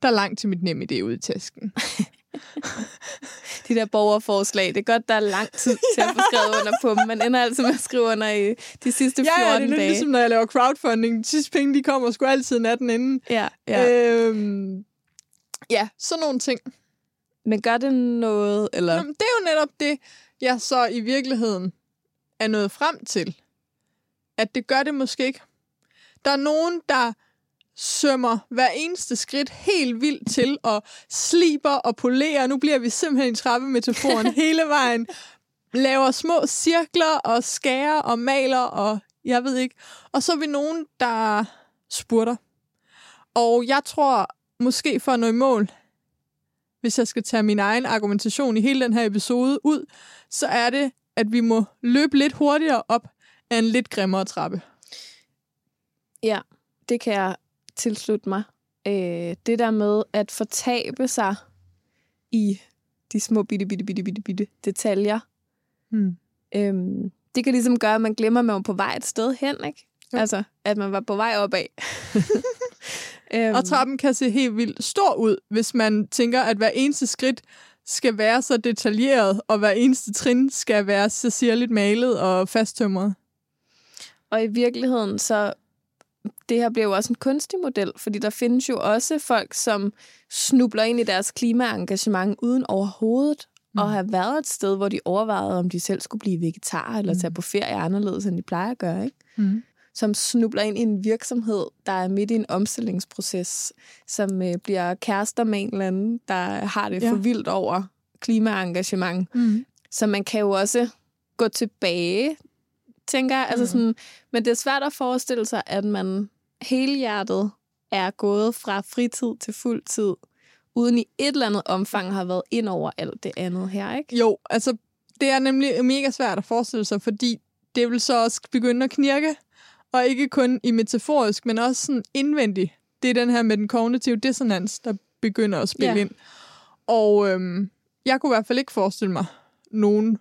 Der er langt til mit nemme idé ude i tasken. (laughs) (laughs) De der borgerforslag, det er godt, der er lang tid til at få skrevet under på dem. Man ender altid med at skrive under i de sidste 14 Ja, ja, det er lidt dage. ligesom, når jeg laver crowdfunding. De sidste penge, de kommer sgu altid natten inden. Ja, ja. Øhm, ja, sådan nogle ting. Men gør det noget, eller... Jamen, det er jo netop det, jeg så i virkeligheden er nået frem til. At det gør det måske ikke. Der er nogen, der sømmer hver eneste skridt helt vildt til og sliber og polerer. Nu bliver vi simpelthen i trappemetaforen (laughs) hele vejen. Laver små cirkler og skærer og maler og jeg ved ikke. Og så er vi nogen, der spurter. Og jeg tror måske for at nå i mål, hvis jeg skal tage min egen argumentation i hele den her episode ud, så er det, at vi må løbe lidt hurtigere op af en lidt grimmere trappe. Ja, det kan jeg tilslutte mig. Øh, det der med at fortabe sig i de små bitte, bitte, bitte, bitte, bitte detaljer, Hmm. øhm, det kan ligesom gøre, at man glemmer, at man var på vej et sted hen, ikke? Jo. Altså, at man var på vej opad. (laughs) øhm, Og trappen kan se helt vildt stor ud, hvis man tænker, at hver eneste skridt skal være så detaljeret, og hver eneste trin skal være så sirligt malet og fasttømret. Og i virkeligheden, så det her bliver jo også en kunstig model, fordi der findes jo også folk, som snubler ind i deres klimaengagement uden overhovedet mm. at have været et sted, hvor de overvejede, om de selv skulle blive vegetarer eller tage på ferie anderledes, end de plejer at gøre. Ikke? Mm. Som snubler ind i en virksomhed, der er midt i en omstillingsproces, som øh, bliver kærester med en eller anden, der har det ja. for vildt over klimaengagement. Mm. Så man kan jo også gå tilbage, tænker jeg. Altså sådan, men det er svært at forestille sig, at man helhjertet er gået fra fritid til fuld tid, uden i et eller andet omfang har været ind over alt det andet her, ikke? Jo, altså, det er nemlig mega svært at forestille sig, fordi det vil så også begynde at knirke, og ikke kun i metaforisk, men også sådan indvendigt. Det er den her med den kognitive dissonans, der begynder at spille Ja. ind. Og øhm, jeg kunne i hvert fald ikke forestille mig nogen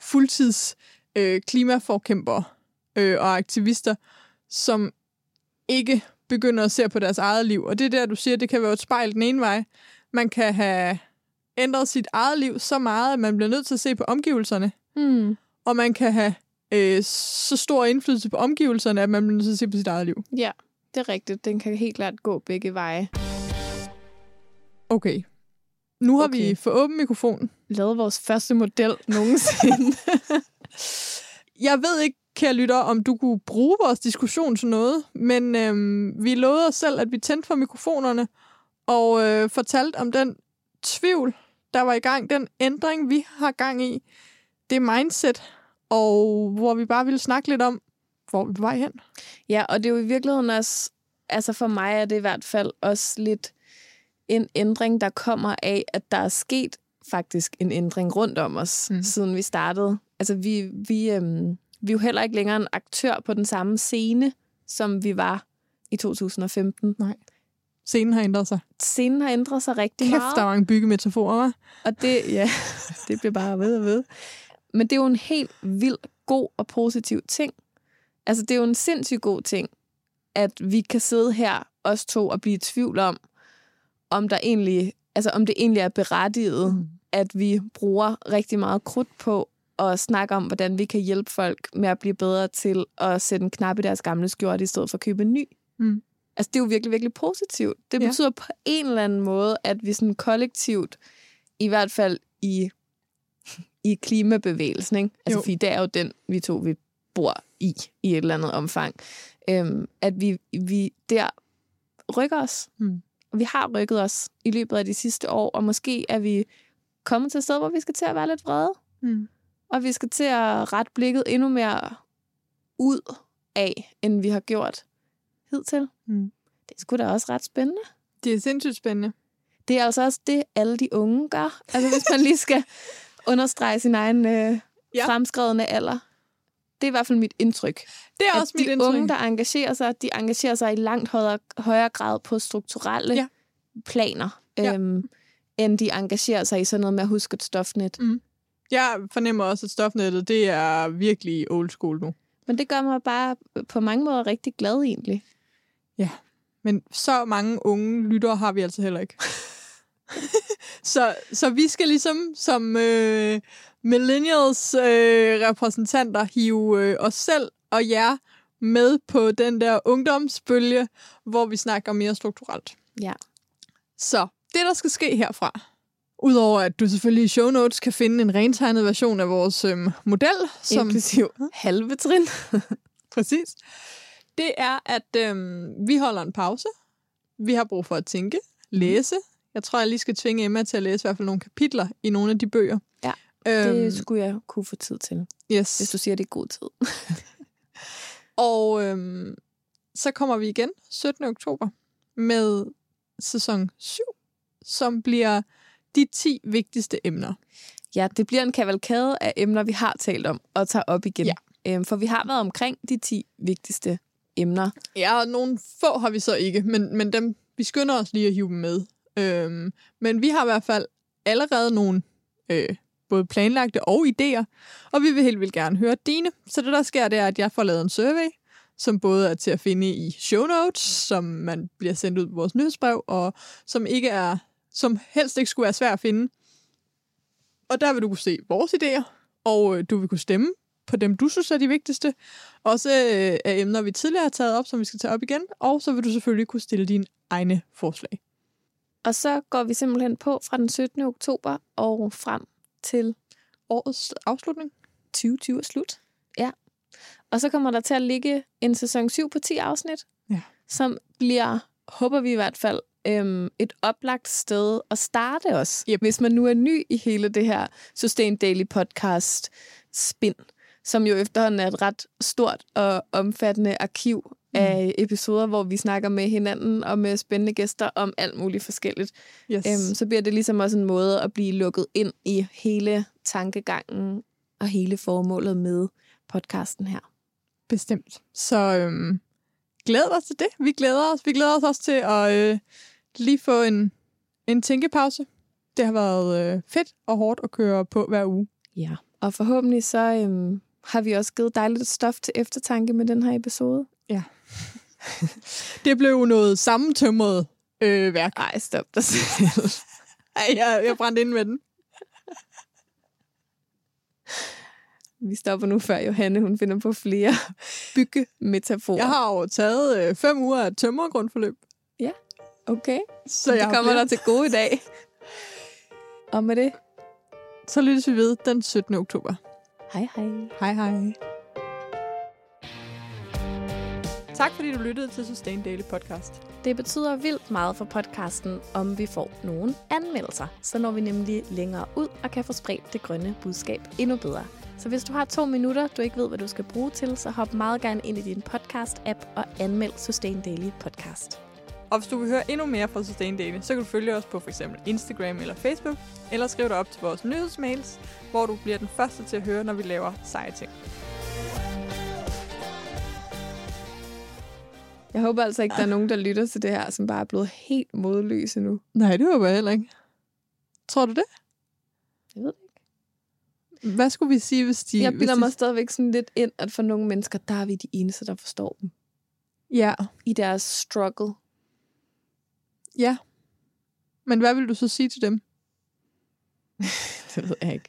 fuldtids øh, klimaforkæmpere øh, og aktivister, som ikke begynder at se på deres eget liv. Og det er der, du siger, det kan være et spejl den ene vej. Man kan have ændret sit eget liv så meget, at man bliver nødt til at se på omgivelserne. Hmm. Og man kan have øh, så stor indflydelse på omgivelserne, at man bliver nødt til at se på sit eget liv. Ja, det er rigtigt. Den kan helt klart gå begge veje. Okay. Nu har Okay. vi for åben mikrofon. Lavet vores første model nogensinde. (laughs) Jeg ved ikke, kære lytter, om du kunne bruge vores diskussion til noget, men øhm, vi lovede os selv, at vi tændte for mikrofonerne og øh, fortalte om den tvivl, der var i gang, den ændring, vi har gang i, det mindset, og hvor vi bare ville snakke lidt om, hvor vi er på vej hen. Ja, og det er jo i virkeligheden også, altså for mig er det i hvert fald også lidt en ændring, der kommer af, at der er sket faktisk en ændring rundt om os, mm. siden vi startede. Altså vi, vi, øhm, vi er jo heller ikke længere en aktør på den samme scene, som vi var i 2015. Scenen har ændret sig. Scenen har ændret sig rigtig Kæft, meget. der er mange byggemetaforer, hva'? Og det, ja, (laughs) det bliver bare ved og ved. Men det er jo en helt vild, god og positiv ting. Altså, det er jo en sindssygt god ting, at vi kan sidde her, os to, og blive i tvivl om, om, der egentlig, altså, om det egentlig er berettiget, mm. at vi bruger rigtig meget krudt på at snakke om, hvordan vi kan hjælpe folk med at blive bedre til at sætte en knap i deres gamle skjorte, i stedet for at købe en ny. Mm. Altså, det er jo virkelig, virkelig positivt. Det Ja. betyder på en eller anden måde, at vi sådan kollektivt, i hvert fald i, i klimabevægelsen, ikke? Altså, Jo. fordi det er jo den, vi to vi bor i, i et eller andet omfang, øhm, at vi, vi der rykker os. Mm. Og vi har rykket os i løbet af de sidste år, og måske er vi kommet til et sted, hvor vi skal til at være lidt vrede, Mm. Og vi skal til at rette blikket endnu mere ud af, end vi har gjort hidtil. Mm. Det sgu da også ret spændende. Det er sindssygt spændende. Det er altså også det, alle de unge gør. Altså hvis man lige skal (laughs) understrege sin egen øh, Ja. ja. fremskredende alder. Det er i hvert fald mit indtryk. Det er også mit de indtryk. unge, der engagerer sig, de engagerer sig i langt højere, højere grad på strukturelle Ja. ja. planer, Ja. øhm, end de engagerer sig i sådan noget med at huske et stofnet. Mm. Jeg fornemmer også, at stofnettet, det er virkelig old school nu. Men det gør mig bare på mange måder rigtig glad egentlig. Men så mange unge lyttere har vi altså heller ikke. (laughs) så, så vi skal ligesom som øh, millennials øh, repræsentanter hive øh, os selv og jer med på den der ungdomsbølge, hvor vi snakker mere strukturelt. Ja. Så det, der skal ske herfra, udover at du selvfølgelig i show notes kan finde en rentegnet version af vores øhm, model, som Inklusiv halve trin. (laughs) Præcis. Det er, at øhm, vi holder en pause. Vi har brug for at tænke, læse. Jeg tror, jeg lige skal tvinge Emma til at læse i hvert fald nogle kapitler i nogle af de bøger. Ja, øhm, Det skulle jeg kunne få tid til, yes. hvis du siger, det er god tid. (laughs) Og øhm, så kommer vi igen 17. oktober med sæson 7, som bliver de 10 vigtigste emner. Ja, det bliver en kavalkade af emner, vi har talt om og tager op igen. Ja. Øhm, for vi har været omkring de 10 vigtigste emner. Ja, og nogle få har vi så ikke, men, men dem, vi skynder os lige at hive dem med. Øhm, men vi har i hvert fald allerede nogle øh, både planlagte og idéer, og vi vil helt vildt gerne høre dine. Så det, der sker, det er, at jeg får lavet en survey, som både er til at finde i show notes, som man bliver sendt ud på vores nyhedsbrev, og som ikke er, som helst ikke skulle være svært at finde. Og der vil du kunne se vores idéer, og øh, du vil kunne stemme på dem, du synes er de vigtigste. Også øh, af emner, vi tidligere har taget op, som vi skal tage op igen. Og så vil du selvfølgelig kunne stille dine egne forslag. Og så går vi simpelthen på fra den 17. oktober og frem til Årets afslutning. 2020 er slut. Ja. Og så kommer der til at ligge en sæson 7 på 10 afsnit, Ja. som bliver, håber vi i hvert fald, øhm, et oplagt sted at starte os. Yep. Hvis man nu er ny i hele det her Sustain Daily podcast spin, som jo efterhånden er et ret stort og omfattende arkiv af episoder, hvor vi snakker med hinanden og med spændende gæster om alt muligt forskelligt. Yes. Øhm, så bliver det ligesom også en måde at blive lukket ind i hele tankegangen og hele formålet med podcasten her. Bestemt. Så øhm, glæder dig til det. Vi glæder os. Vi glæder os også til at øh, lige få en, en tænkepause. Det har været øh, fedt og hårdt at køre på hver uge. Ja. Og forhåbentlig så øhm, har vi også givet dig lidt stof til eftertanke med den her episode. (laughs) Det blev noget sammentømret øh, værk. Ej, stop dig selv. (laughs) Ej, jeg, jeg brændte ind med den. Vi stopper nu, før Johanne hun finder på flere byggemetaforer. Jeg har jo taget øh, fem uger af tømmergrundforløb. Okay, Så det jeg har kommer flere. der til gode i dag. (laughs) Og med det, Så lyttes vi ved den 17. oktober. hej hej. Hej hej. Tak fordi du lyttede til Sustain Daily Podcast. Det betyder vildt meget for podcasten, om vi får nogle anmeldelser. Så når vi nemlig længere ud og kan få spredt det grønne budskab endnu bedre. Så hvis du har to minutter, du ikke ved, hvad du skal bruge til, så hop meget gerne ind i din podcast-app og anmeld Sustain Daily Podcast. Og hvis du vil høre endnu mere fra Sustain Daily, så kan du følge os på f.eks. Instagram eller Facebook, eller skrive dig op til vores nyhedsmails, hvor du bliver den første til at høre, når vi laver seje ting. Jeg håber altså ikke, der er nogen, der lytter til det her, som bare er blevet helt modløse nu. Nej, det håber jeg heller ikke. Tror du det? Jeg ved det ikke. Hvad skulle vi sige, hvis de... Jeg bilder de... mig stadigvæk sådan lidt ind, at for nogle mennesker, der er vi de eneste, der forstår dem. Ja, I deres struggle. Ja. Men hvad vil du så sige til dem? (laughs) Det ved jeg ikke.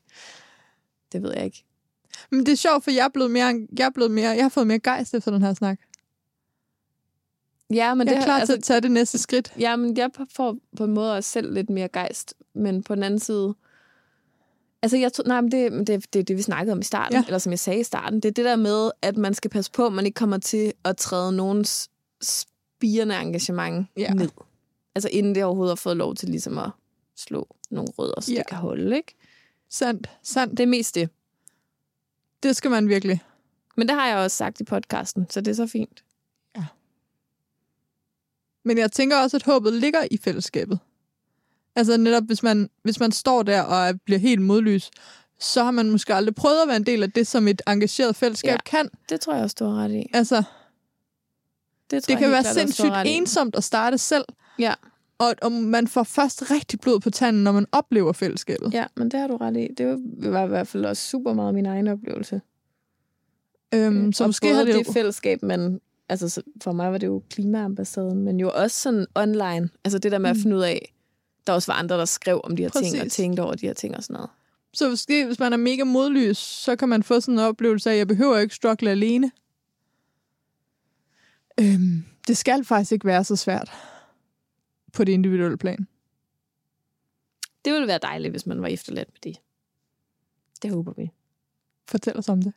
Det ved jeg ikke. Men det er sjovt, for jeg er blevet mere, jeg er blevet mere, jeg har fået mere gejst efter den her snak. Ja, men jeg det er klar altså, til at tage det næste skridt. Ja, men jeg får på en måde også selv lidt mere gejst, men på den anden side... Altså, jeg tror, nej, men det, det, det er det, vi snakkede om i starten, Ja. eller som jeg sagde i starten. Det er det der med, at man skal passe på, at man ikke kommer til at træde nogens spirende engagement ja. ned. Altså, inden det overhovedet har fået lov til ligesom at slå nogle rødder, så Ja. ja. det kan holde, ikke? Sandt, sandt. Det er mest det. Det skal man virkelig. Men det har jeg også sagt i podcasten, så det er så fint. Men jeg tænker også, at håbet ligger i fællesskabet. Altså netop, hvis man, hvis man står der og er- bliver helt modlys, så har man måske aldrig prøvet at være en del af det, som et engageret fællesskab Ja. kan. Det tror jeg også, du har ret i. Altså, Det, tror det kan være klart sindssygt ensomt at starte selv, Ja. og, og man får først rigtig blod på tanden, når man oplever fællesskabet. ja, men det har du ret i. Det var i hvert fald også super meget min egen oplevelse. Øhm, så og måske både har det det fællesskab, men altså så for mig var det jo klimaambassaden, men jo også sådan online. Altså det der med at Mm. finde ud af, der også var andre, der skrev om de her ting, og Præcis. tænkte over de her ting og sådan noget. Så måske, hvis man er mega modlys, så kan man få sådan en oplevelse af, at jeg behøver ikke struggle alene. Øhm, det skal faktisk ikke være så svært på det individuelle plan. Det ville være dejligt, hvis man var efterladt med det. Det håber vi. Fortæl os om det.